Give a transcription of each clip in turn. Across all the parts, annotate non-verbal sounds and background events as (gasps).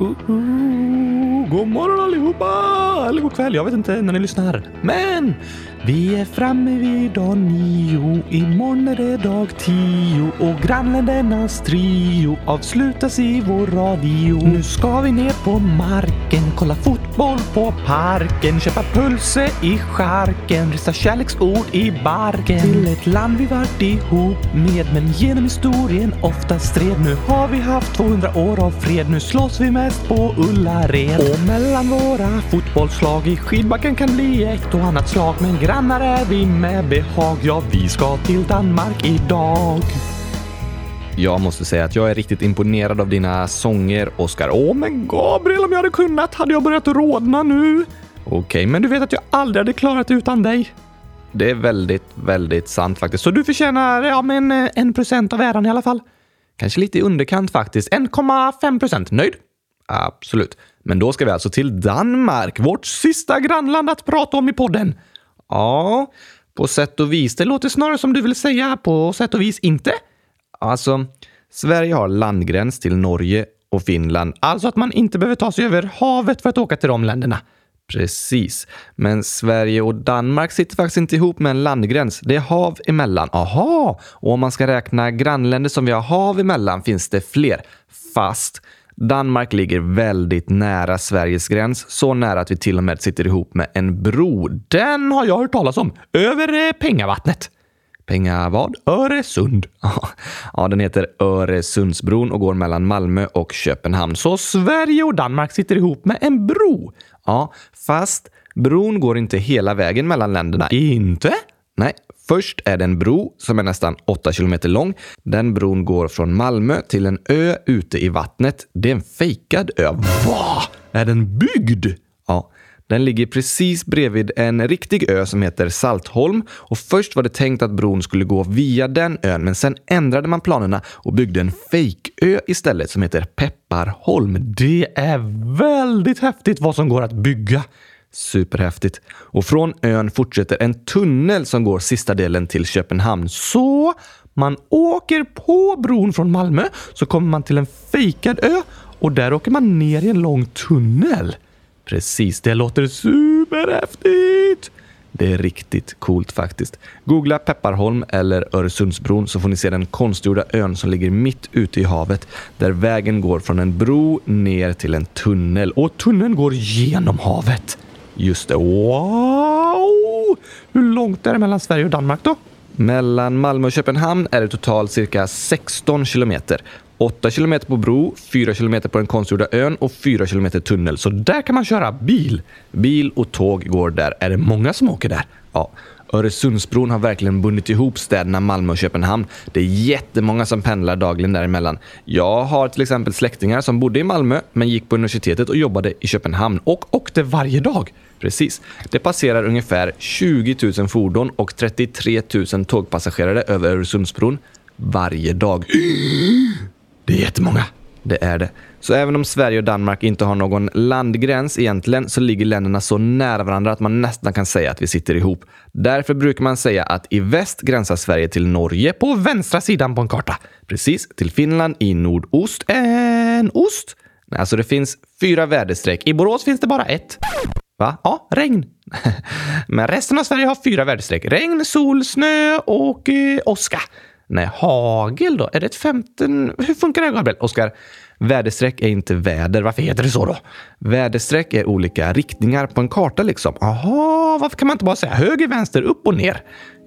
Uh, uh, god morgon allihopa! Eller god kväll, jag vet inte när ni lyssnar. Men vi är framme vid dag nio. Imorgon är det dag tio och grannländernas trio avslutas i vår radio. Nu ska vi ner på marken, kolla fotboll på parken, köpa pulse i charken, rista kärleksord i barken. Till ett land vi varit ihop med, men genom historien ofta stred. Nu har vi haft 200 år av fred, nu slåss vi mest på Ullared. Och mellan våra fotbollslag i skidbacken kan bli ett och annat slag, men grannar är vi med behag. Ja, vi ska till Danmark idag. Jag måste säga att jag är riktigt imponerad av dina sånger, Oskar. Åh, men Gabriel, om jag hade kunnat hade jag börjat rodna nu. Okej, men du vet att jag aldrig hade klarat det utan dig. Det är väldigt, väldigt sant faktiskt. Så du förtjänar ja, men eh, en procent av äran i alla fall. Kanske lite i underkant faktiskt. 1,5 procent. Nöjd? Absolut. Men då ska vi alltså till Danmark, vårt sista grannland att prata om i podden. Ja, på sätt och vis. Det låter snarare som du vill säga på sätt och vis inte. Alltså, Sverige har landgräns till Norge och Finland, alltså att man inte behöver ta sig över havet för att åka till de länderna. Precis, men Sverige och Danmark sitter faktiskt inte ihop med en landgräns. Det är hav emellan. Aha! Och om man ska räkna grannländer som vi har hav emellan finns det fler. Fast Danmark ligger väldigt nära Sveriges gräns, så nära att vi till och med sitter ihop med en bro. Den har jag hört talas om, över eh, Pengavattnet. Penga vad? Öresund. (laughs) Ja, den heter Öresundsbron och går mellan Malmö och Köpenhamn. Så Sverige och Danmark sitter ihop med en bro. Ja, fast bron går inte hela vägen mellan länderna. Inte? Nej, först är det en bro som är nästan 8 kilometer lång. Den bron går från Malmö till en ö ute i vattnet. Det är en fejkad ö. Va? Är den byggd? Den ligger precis bredvid en riktig ö som heter Saltholm och först var det tänkt att bron skulle gå via den ön, men sen ändrade man planerna och byggde en fejkö istället som heter Pepparholm. Det är väldigt häftigt vad som går att bygga. Superhäftigt. Och från ön fortsätter en tunnel som går sista delen till Köpenhamn. Så man åker på bron från Malmö så kommer man till en fejkad ö och där åker man ner i en lång tunnel. Precis, det låter superhäftigt! Det är riktigt coolt faktiskt. Googla Pepparholm eller Öresundsbron så får ni se den konstgjorda ön som ligger mitt ute i havet där vägen går från en bro ner till en tunnel och tunneln går genom havet. Just det. Wow! Hur långt är det mellan Sverige och Danmark då? Mellan Malmö och Köpenhamn är det totalt cirka 16 kilometer. 8 kilometer på bro, 4 kilometer på den konstgjorda ön och 4 kilometer tunnel. Så där kan man köra bil. Bil och tåg går där. Är det många som åker där? Ja. Öresundsbron har verkligen bundit ihop städerna Malmö och Köpenhamn. Det är jättemånga som pendlar dagligen däremellan. Jag har till exempel släktingar som bodde i Malmö men gick på universitetet och jobbade i Köpenhamn och åkte varje dag. Precis. Det passerar ungefär 20 000 fordon och 33 000 tågpassagerare över Öresundsbron varje dag. Det är jättemånga. Det är det. Så även om Sverige och Danmark inte har någon landgräns egentligen så ligger länderna så nära varandra att man nästan kan säga att vi sitter ihop. Därför brukar man säga att i väst gränsar Sverige till Norge på vänstra sidan på en karta. Precis, till Finland i nordost. En ost? Nej, alltså det finns fyra väderstreck. I Borås finns det bara ett. Va? Ja, regn. (laughs) Men resten av Sverige har fyra väderstreck. Regn, sol, snö och eh, åska. Nej, hagel då? Är det ett femte? Hur funkar det, Gabriel? Oskar, väderstreck är inte väder. Varför heter det så då? Väderstreck är olika riktningar på en karta liksom. Aha, varför kan man inte bara säga höger, vänster, upp och ner?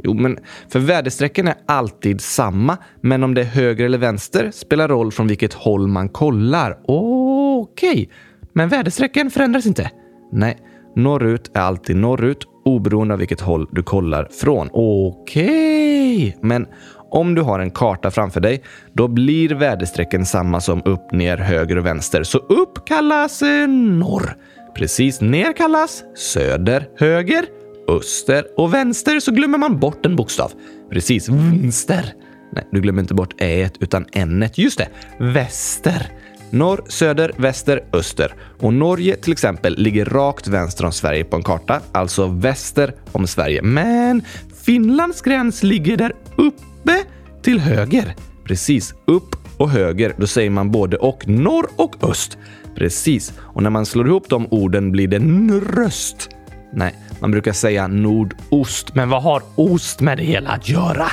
Jo, men för väderstrecken är alltid samma, men om det är höger eller vänster spelar roll från vilket håll man kollar. Okej, okay. men väderstrecken förändras inte? Nej, norrut är alltid norrut oberoende av vilket håll du kollar från. Okej, okay. men om du har en karta framför dig, då blir väderstrecken samma som upp, ner, höger och vänster. Så upp kallas eh, norr. Precis ner kallas söder, höger, öster och vänster så glömmer man bort en bokstav. Precis, vänster. Nej, du glömmer inte bort ä utan n Just det, väster. Norr, söder, väster, öster. Och Norge till exempel ligger rakt vänster om Sverige på en karta, alltså väster om Sverige. Men Finlands gräns ligger där uppe till höger. Precis, upp och höger, då säger man både och. Norr och öst. Precis. Och när man slår ihop de orden blir det nröst. Nej, man brukar säga nordost. Men vad har ost med det hela att göra?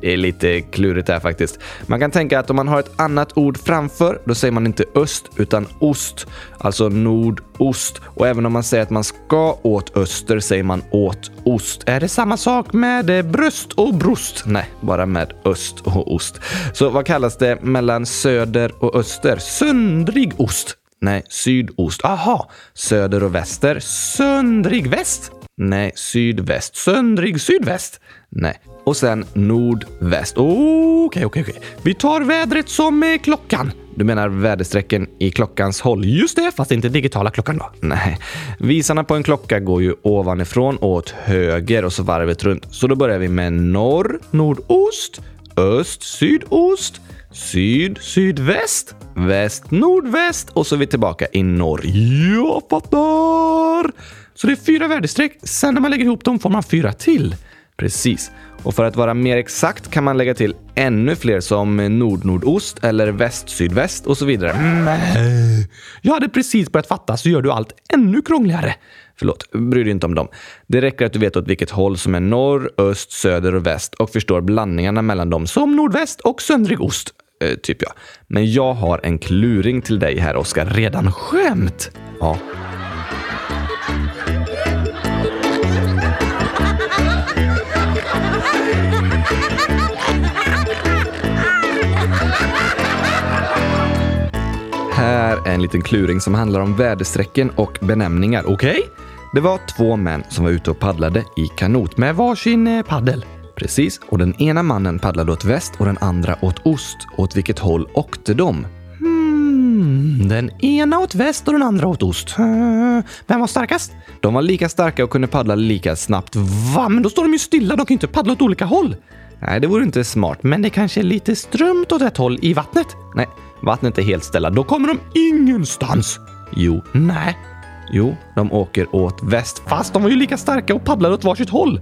Det är lite klurigt här faktiskt. Man kan tänka att om man har ett annat ord framför, då säger man inte öst utan ost. Alltså nordost. Och även om man säger att man ska åt öster säger man åt ost. Är det samma sak med eh, bröst och brost? Nej, bara med öst och ost. Så vad kallas det mellan söder och öster? Söndrig ost. Nej, sydost. Aha, söder och väster. Söndrig väst. Nej, sydväst. Söndrig sydväst. Nej, och sen nordväst. Okej, okej, okej. Vi tar vädret som eh, klockan. Du menar väderstrecken i klockans håll? Just det, fast inte digitala klockan då? (laughs) Nej. Visarna på en klocka går ju ovanifrån och åt höger och så varvet runt. Så då börjar vi med norr, nordost, öst, sydost, syd, sydväst, väst, nordväst och så är vi tillbaka i norr. Jag fattar! Så det är fyra väderstreck. Sen när man lägger ihop dem får man fyra till. Precis. Och för att vara mer exakt kan man lägga till ännu fler som nord-nordost eller väst-sydväst och så vidare. Mm. Jag hade precis börjat fatta så gör du allt ännu krångligare. Förlåt, bry dig inte om dem. Det räcker att du vet åt vilket håll som är norr, öst, söder och väst och förstår blandningarna mellan dem som nordväst och söndrig ost. Eh, typ ja. Men jag har en kluring till dig här, Oskar. Redan skämt? Ja. Här är en liten kluring som handlar om väderstrecken och benämningar. Okej? Okay? Det var två män som var ute och paddlade i kanot med varsin eh, paddel. Precis, och den ena mannen paddlade åt väst och den andra åt ost. Åt vilket håll åkte de? Hmm, den ena åt väst och den andra åt ost. Vem var starkast? De var lika starka och kunde paddla lika snabbt. Va? Men då står de ju stilla. De kan ju inte paddla åt olika håll. Nej, det vore inte smart, men det kanske är lite strömt åt ett håll i vattnet. Nej, vattnet är helt ställa. Då kommer de ingenstans. Jo, nej. Jo, de åker åt väst, fast de var ju lika starka och paddlade åt varsitt håll.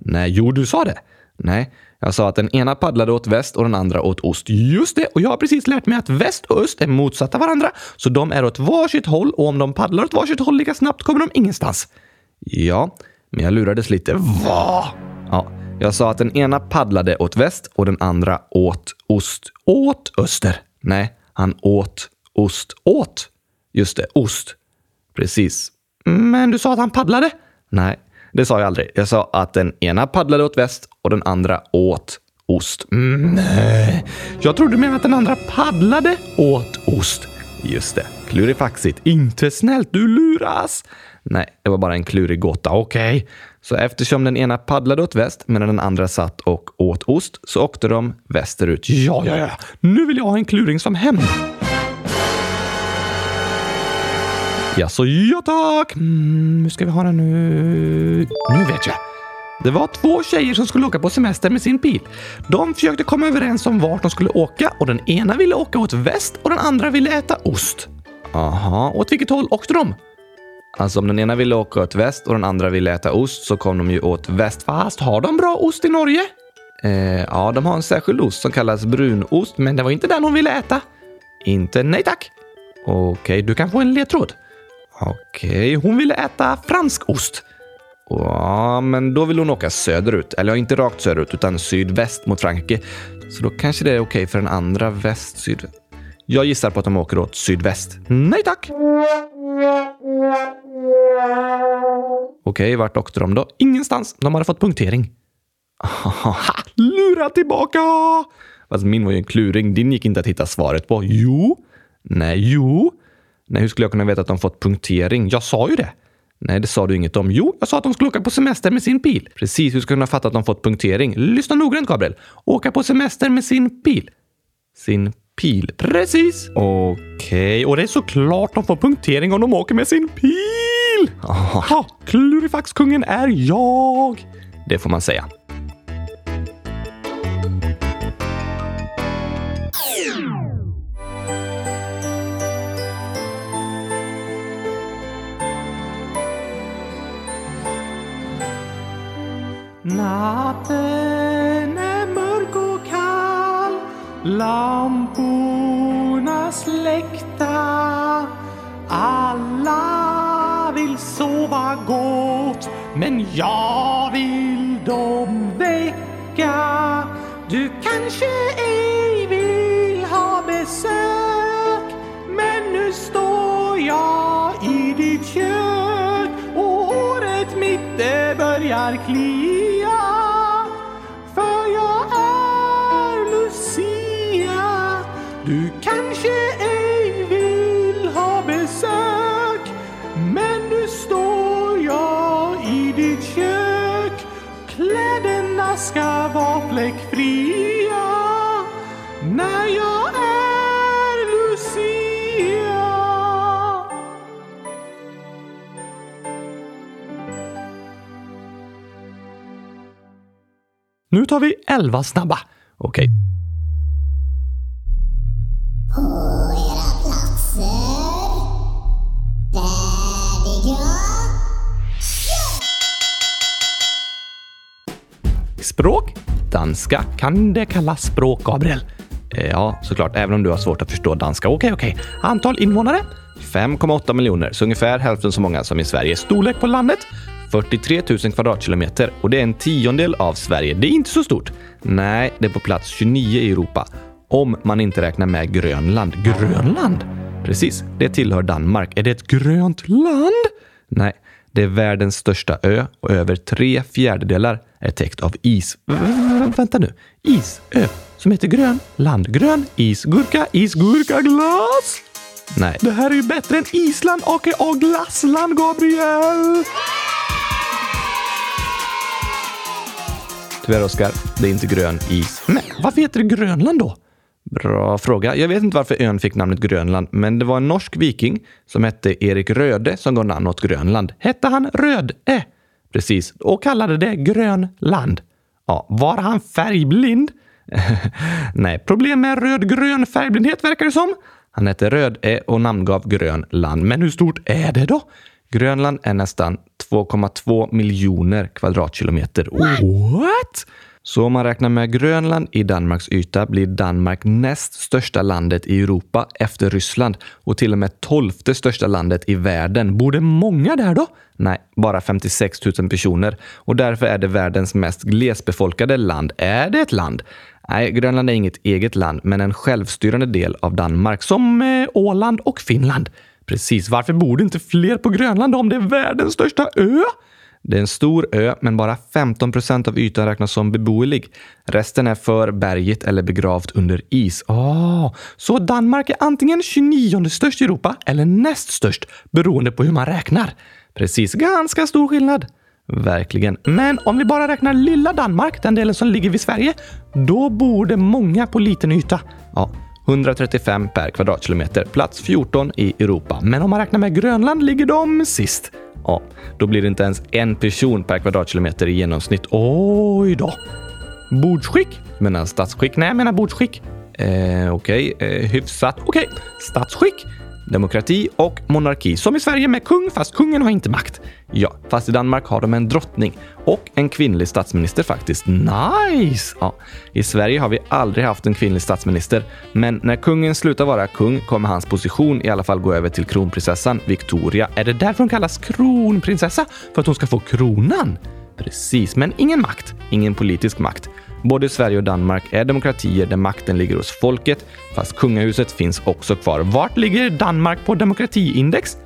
Nej, jo, du sa det. Nej, jag sa att den ena paddlade åt väst och den andra åt ost. Just det, och jag har precis lärt mig att väst och öst är motsatta varandra, så de är åt varsitt håll och om de paddlar åt varsitt håll lika snabbt kommer de ingenstans. Ja, men jag lurades lite. Va? Ja, jag sa att den ena paddlade åt väst och den andra åt ost. Åt öster. Nej, han åt ost. Åt? Just det, ost. Precis. Men du sa att han paddlade? Nej, det sa jag aldrig. Jag sa att den ena paddlade åt väst och den andra åt ost. Mm, nej, jag trodde du menade att den andra paddlade åt ost. Just det, klurifaxigt. Inte snällt, du luras. Nej, det var bara en klurig gåta. Okej. Okay. Så eftersom den ena paddlade åt väst medan den andra satt och åt ost så åkte de västerut. Ja, ja, ja. Nu vill jag ha en kluring som hämnd. Ja, så ja tack. Mm, hur ska vi ha det nu? Nu vet jag. Det var två tjejer som skulle åka på semester med sin bil. De försökte komma överens om vart de skulle åka och den ena ville åka åt väst och den andra ville äta ost. Aha, åt vilket håll åkte de? Alltså om den ena ville åka åt väst och den andra ville äta ost så kom de ju åt väst. Fast har de bra ost i Norge? Eh, ja, de har en särskild ost som kallas brunost, men det var inte den hon ville äta. Inte nej tack. Okej, okay, du kan få en ledtråd. Okej, okay, hon ville äta fransk ost. Ja, men då vill hon åka söderut. Eller ja, inte rakt söderut, utan sydväst mot Frankrike. Så då kanske det är okej okay för den andra väst, syd... Jag gissar på att de åker åt sydväst. Nej tack! Okej, vart åkte de då? Ingenstans. De hade fått punktering. Haha, lura tillbaka! Fast min var ju en kluring. Din gick inte att hitta svaret på. Jo. Nej, jo. Nej, hur skulle jag kunna veta att de fått punktering? Jag sa ju det. Nej, det sa du inget om. Jo, jag sa att de skulle åka på semester med sin bil. Precis, hur ska jag kunna fatta att de fått punktering? Lyssna noggrant, Gabriel. Åka på semester med sin bil. Sin pil. Precis. Okej, okay. och det är såklart de får punktering om de åker med sin pil. Ha, klurifaxkungen är jag. Det får man säga. Natten Lamporna släckta. Alla vill sova gott, men jag vill dem väcka. Du kanske ej vill ha besök, men nu står jag i ditt kök och håret mitt det börjar klia. Nu tar vi elva snabba. Okej. På era platser. Färdiga. Språk? Danska kan det kallas språk, Gabriel. Eh, Ja, såklart, även om du har svårt att förstå danska. Okej, okej. Antal invånare? 5,8 miljoner, så ungefär hälften så många som i Sverige. Storlek på landet? 43 000 kvadratkilometer och det är en tiondel av Sverige. Det är inte så stort. Nej, det är på plats 29 i Europa. Om man inte räknar med Grönland. Grönland? Precis, det tillhör Danmark. Är det ett grönt land? Nej, det är världens största ö och över tre fjärdedelar är täckt av is. V- vänta nu. Isö som heter Grön land. Grön isgurka, Isgurkaglass. Nej, det här är ju bättre än Island, aka glassland, Gabriel! Tyvärr, Oskar. Det är inte grön is. Men varför heter det Grönland då? Bra fråga. Jag vet inte varför ön fick namnet Grönland, men det var en norsk viking som hette Erik Röde som gav namn åt Grönland. Hette han Röde? Precis, och kallade det Grönland. Ja, var han färgblind? (laughs) Nej, problem med röd-grön färgblindhet verkar det som. Han hette Röde och namngav Grönland. Men hur stort är det då? Grönland är nästan 2,2 miljoner kvadratkilometer. What? Så om man räknar med Grönland i Danmarks yta blir Danmark näst största landet i Europa efter Ryssland och till och med tolfte största landet i världen. Bor det många där då? Nej, bara 56 000 personer och därför är det världens mest glesbefolkade land. Är det ett land? Nej, Grönland är inget eget land, men en självstyrande del av Danmark, som eh, Åland och Finland. Precis, varför bor det inte fler på Grönland om det är världens största ö? Det är en stor ö, men bara 15 procent av ytan räknas som beboelig. Resten är för berget eller begravt under is. Oh, så Danmark är antingen 29 störst i Europa eller näst störst, beroende på hur man räknar. Precis, ganska stor skillnad. Verkligen. Men om vi bara räknar lilla Danmark, den delen som ligger vid Sverige, då bor det många på liten yta. Ja, 135 per kvadratkilometer, plats 14 i Europa. Men om man räknar med Grönland ligger de sist. Ja, då blir det inte ens en person per kvadratkilometer i genomsnitt. Oj då! Bordsskick? Menar statsskick? Nej, jag menar bordsskick. Eh, Okej, eh, hyfsat. Okej, statsskick. Demokrati och monarki. Som i Sverige med kung, fast kungen har inte makt. Ja, fast i Danmark har de en drottning och en kvinnlig statsminister faktiskt. Nice! Ja, I Sverige har vi aldrig haft en kvinnlig statsminister, men när kungen slutar vara kung kommer hans position i alla fall gå över till kronprinsessan Victoria. Är det därför hon kallas kronprinsessa? För att hon ska få kronan? Precis, men ingen makt. Ingen politisk makt. Både Sverige och Danmark är demokratier där makten ligger hos folket, fast kungahuset finns också kvar. Vart ligger Danmark på demokratiindex?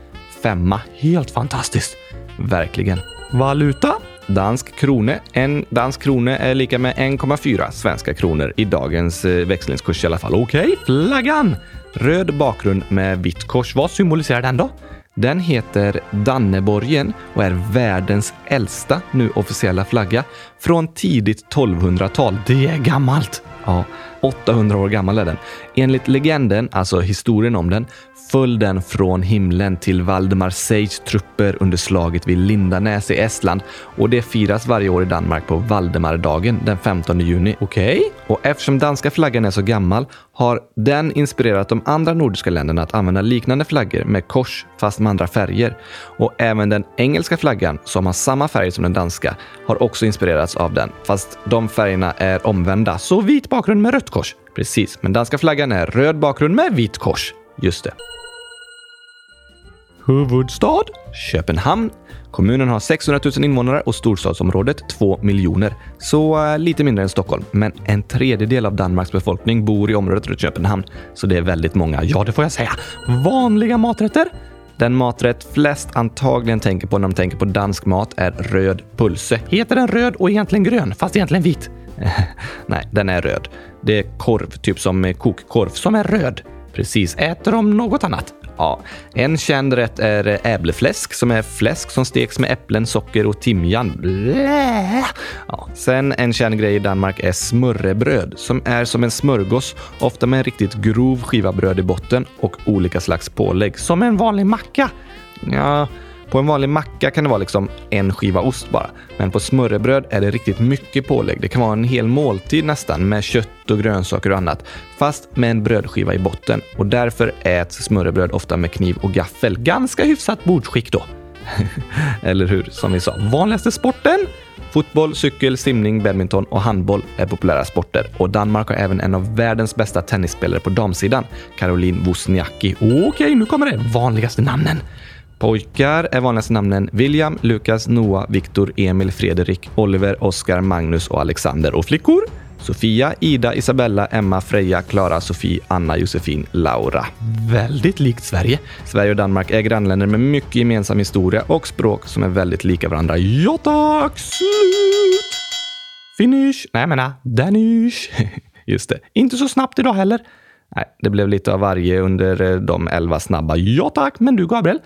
Femma. Helt fantastiskt. Verkligen. Valuta? Dansk krone. En dansk krone är lika med 1,4 svenska kronor i dagens eh, växlingskurs i alla fall. Okej, flaggan! Röd bakgrund med vitt kors. Vad symboliserar den då? Den heter Danneborgen och är världens äldsta nu officiella flagga från tidigt 1200-tal. Det är gammalt! Ja, 800 år gammal är den. Enligt legenden, alltså historien om den, föll den från himlen till Valdemar Seids trupper under slaget vid Lindanäs i Estland och det firas varje år i Danmark på Valdemardagen den 15 juni. Okej? Och eftersom danska flaggan är så gammal har den inspirerat de andra nordiska länderna att använda liknande flaggor med kors fast med andra färger. Och även den engelska flaggan, som har samma färg som den danska, har också inspirerats av den, fast de färgerna är omvända. Så vit bakgrund med rött rött kors. Precis, men danska flaggan är röd bakgrund med vitt kors. Just det. Huvudstad? Köpenhamn. Kommunen har 600 000 invånare och storstadsområdet 2 miljoner. Så uh, lite mindre än Stockholm. Men en tredjedel av Danmarks befolkning bor i området runt Köpenhamn. Så det är väldigt många. Ja, det får jag säga. Vanliga maträtter? Den maträtt flest antagligen tänker på när de tänker på dansk mat är röd pulse. Heter den röd och egentligen grön, fast egentligen vit? (laughs) Nej, den är röd. Det är korv, typ som kokkorv, som är röd. Precis. Äter de något annat? Ja, en känd rätt är äblefläsk som är fläsk som steks med äpplen, socker och timjan. Blä! Ja, sen en känd grej i Danmark är smörrebröd som är som en smörgås, ofta med en riktigt grov skiva bröd i botten och olika slags pålägg, som en vanlig macka. Ja, på en vanlig macka kan det vara liksom en skiva ost bara. Men på smörrebröd är det riktigt mycket pålägg. Det kan vara en hel måltid nästan med kött och grönsaker och annat. Fast med en brödskiva i botten. Och därför äts smörrebröd ofta med kniv och gaffel. Ganska hyfsat bordsskick då. (laughs) Eller hur? Som vi sa. Vanligaste sporten? Fotboll, cykel, simning, badminton och handboll är populära sporter. Och Danmark har även en av världens bästa tennisspelare på damsidan, Caroline Wozniacki. Okej, okay, nu kommer det vanligaste namnen. Pojkar är vanligaste namnen William, Lukas, Noah, Viktor, Emil, Fredrik, Oliver, Oskar, Magnus och Alexander. Och flickor? Sofia, Ida, Isabella, Emma, Freja, Klara, Sofie, Anna, Josefin, Laura. Väldigt likt Sverige. Sverige och Danmark är grannländer med mycket gemensam historia och språk som är väldigt lika varandra. Ja tack! Slut! Finish! Nej, jag menar Danish. (laughs) Just det. Inte så snabbt idag heller. Nej, det blev lite av varje under eh, de elva snabba. Ja tack, men du Gabriel,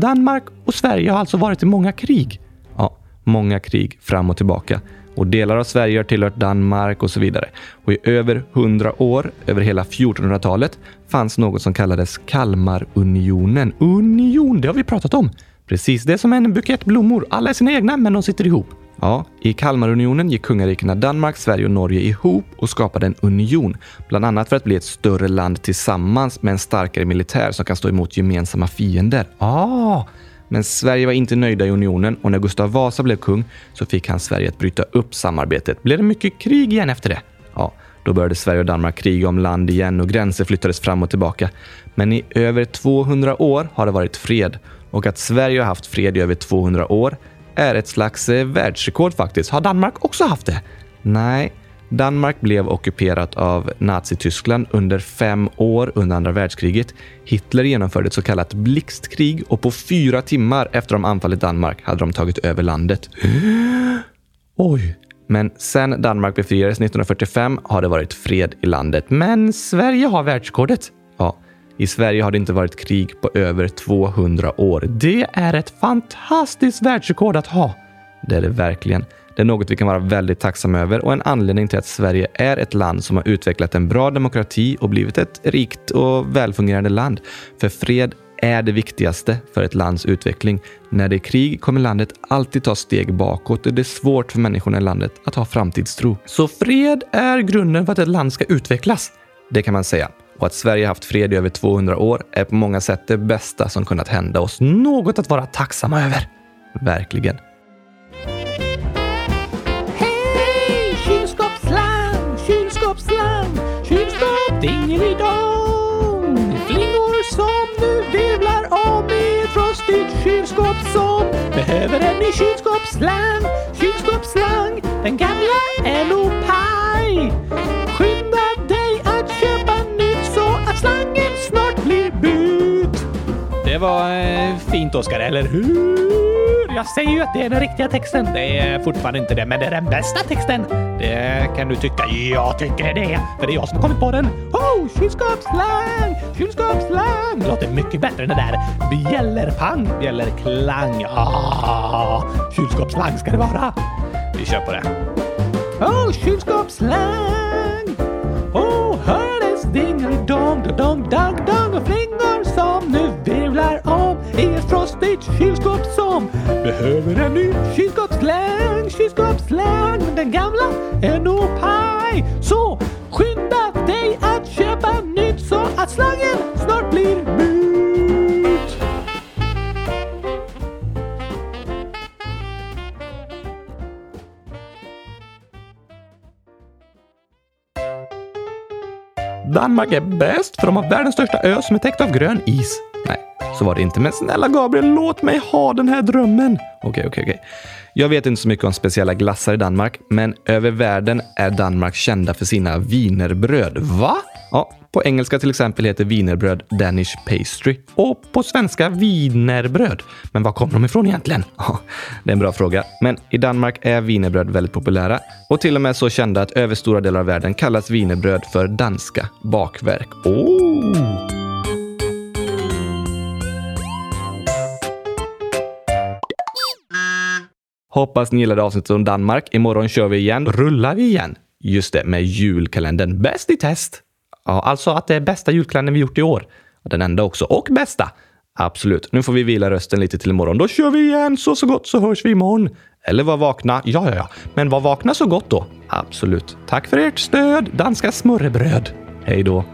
Danmark och Sverige har alltså varit i många krig. Ja, många krig fram och tillbaka. Och delar av Sverige har tillhört Danmark och så vidare. Och i över hundra år, över hela 1400-talet, fanns något som kallades Kalmarunionen. Union, det har vi pratat om. Precis, det är som en bukett blommor. Alla är sina egna, men de sitter ihop. Ja, i Kalmarunionen gick kungarikena Danmark, Sverige och Norge ihop och skapade en union, bland annat för att bli ett större land tillsammans med en starkare militär som kan stå emot gemensamma fiender. Ah, men Sverige var inte nöjda i unionen och när Gustav Vasa blev kung så fick han Sverige att bryta upp samarbetet. Blev det mycket krig igen efter det? Ja, då började Sverige och Danmark kriga om land igen och gränser flyttades fram och tillbaka. Men i över 200 år har det varit fred och att Sverige har haft fred i över 200 år är ett slags eh, världsrekord faktiskt. Har Danmark också haft det? Nej, Danmark blev ockuperat av Nazityskland under fem år under andra världskriget. Hitler genomförde ett så kallat blixtkrig och på fyra timmar efter de anfallit Danmark hade de tagit över landet. (gasps) Oj! Men sen Danmark befriades 1945 har det varit fred i landet. Men Sverige har världsrekordet. Ja, i Sverige har det inte varit krig på över 200 år. Det är ett fantastiskt världsrekord att ha. Det är det verkligen. Det är något vi kan vara väldigt tacksamma över och en anledning till att Sverige är ett land som har utvecklat en bra demokrati och blivit ett rikt och välfungerande land. För fred är det viktigaste för ett lands utveckling. När det är krig kommer landet alltid ta steg bakåt och det är svårt för människorna i landet att ha framtidstro. Så fred är grunden för att ett land ska utvecklas. Det kan man säga. Och att Sverige haft fred i över 200 år är på många sätt det bästa som kunnat hända oss. Något att vara tacksamma över. Verkligen. Hej! Kylskåpsslang, kylskåpsslang, kylskåp dingelidong. Flingor som nu virvlar om i ett frostigt kylskåp som behöver en ny kylskåpsslang, kylskåpsslang. Den gamla är Det var eh, fint Oskar, eller hur? Jag säger ju att det är den riktiga texten. Det är fortfarande inte det, men det är den bästa texten. Det kan du tycka. Jag tycker det, för det är jag som har kommit på den. Oh, kylskåpsslang, kylskåpsslang. Det låter mycket bättre än det där bjällerpang, bjällerklang. Ah, kylskåpsslang ska det vara. Vi kör på det. Oh, kylskåpsslang. Oh, hördes dingelidong, dong, dong, dong och flingor ett kylskåp som behöver en ny kylskåpsslang, kylskåpsslang. Men den gamla är nog paj. Så skynda dig att köpa nytt så att slangen snart blir mut. Danmark är bäst för de har världens största ö som är täckt av grön is. Så var det inte. Men snälla Gabriel, låt mig ha den här drömmen. Okej, okej, okej. Jag vet inte så mycket om speciella glassar i Danmark, men över världen är Danmark kända för sina wienerbröd. Va? Ja, på engelska till exempel heter wienerbröd Danish pastry och på svenska wienerbröd. Men var kommer de ifrån egentligen? (laughs) Ja, det är en bra fråga. Men i Danmark är wienerbröd väldigt populära och till och med så kända att över stora delar av världen kallas wienerbröd för danska bakverk. Oh! Hoppas ni gillade avsnittet om Danmark. Imorgon kör vi igen. Rullar vi igen? Just det, med julkalendern. Bäst i test! Ja, alltså att det är bästa julkalendern vi gjort i år. Den enda också. Och bästa! Absolut. Nu får vi vila rösten lite till imorgon. Då kör vi igen. Så så gott så hörs vi imorgon. Eller var vakna. Ja, ja, ja. Men var vakna så gott då. Absolut. Tack för ert stöd, danska smörrebröd. Hej då.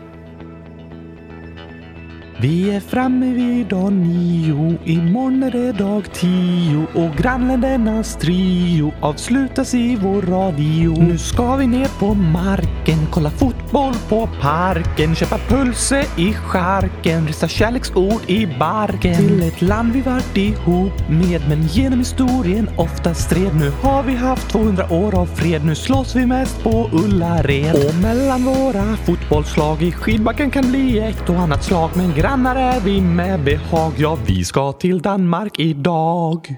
Vi är framme vid dag nio, imorgon är det dag tio och grannländernas trio avslutas i vår radio. Nu ska vi ner på marken, kolla fotboll på parken, köpa pulse i charken, rista kärleksord i barken. Till ett land vi varit ihop med, men genom historien ofta stred. Nu har vi haft 200 år av fred, nu slåss vi mest på Ullared. Och mellan våra fotbollslag i skidbacken kan bli ett och annat slag, men grannar är vi med behag. Ja, vi ska till Danmark idag.